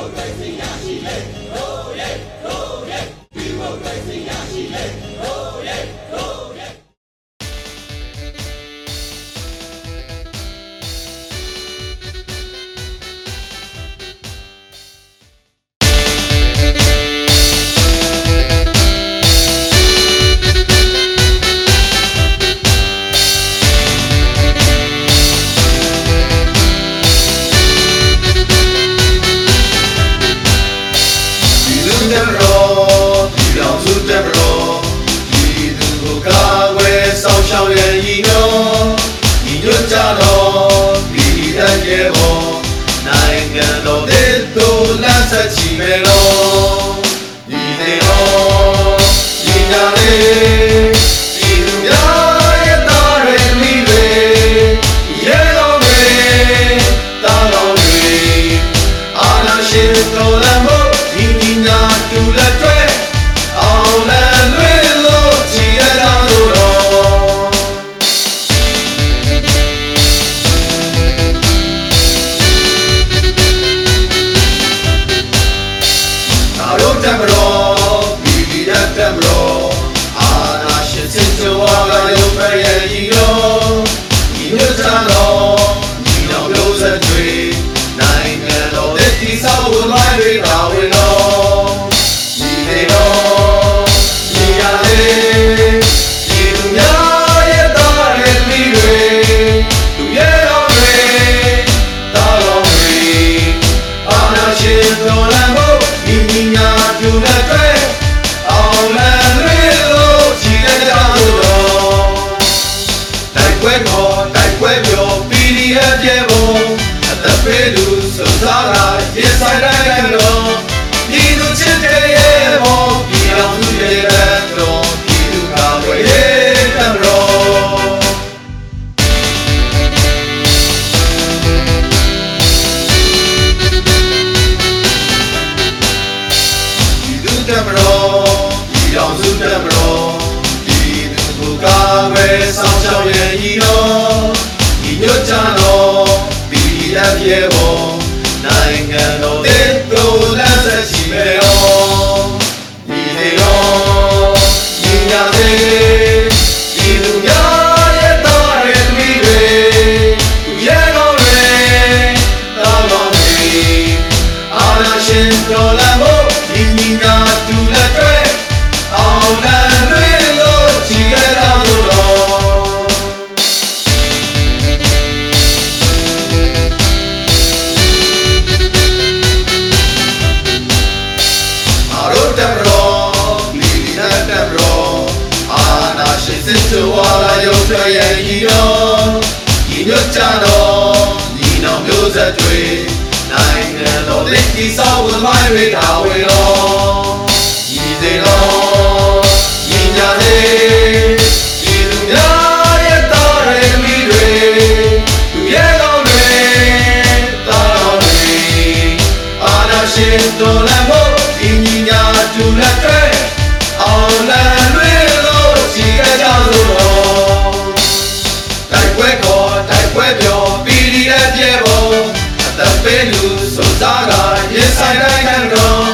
ဒီလူ တက်မတော်ဒီတော်စုတက်မတော်ဒီသူကိုကာဝယ်ဆောင်ရှောက်ရဲ့ဤတော်ဒီညွတ်ကြတော်ဒီတက်ရဲ့ဘောနိုင်ငံတော်တဲ့သူလမ်းဆက်ချီမယ်တော် ညာတူ နိုင်ငံတော်တဲ့သူလက်ဆက်ရှိမယ်တော်ဒီလေတော်ညီညာသေးဒီလူများရဲ့တော်ရဲ့မိတွေသူရဲ့တော်တွေတော်တော်တွေအာနာရှင်တော်လမ်း ရုပ်ထွက်ရဲ့ဤတော်ဒီညွတ်ကြတော်ဒီနောက်မျိုးဆက်တွေနိုင်ငံတော်တည်တည်ဆောက်ဝင်မိုင်းတွေတာဝင်တော်ဤစေတော်ညီညာလေးဒီလူများရဲ့တော်ရမီတွေသူရဲ့ကောင်းတွေတာတော်တွေအာနာရှင်တော် အသက်ပေးလူစုံ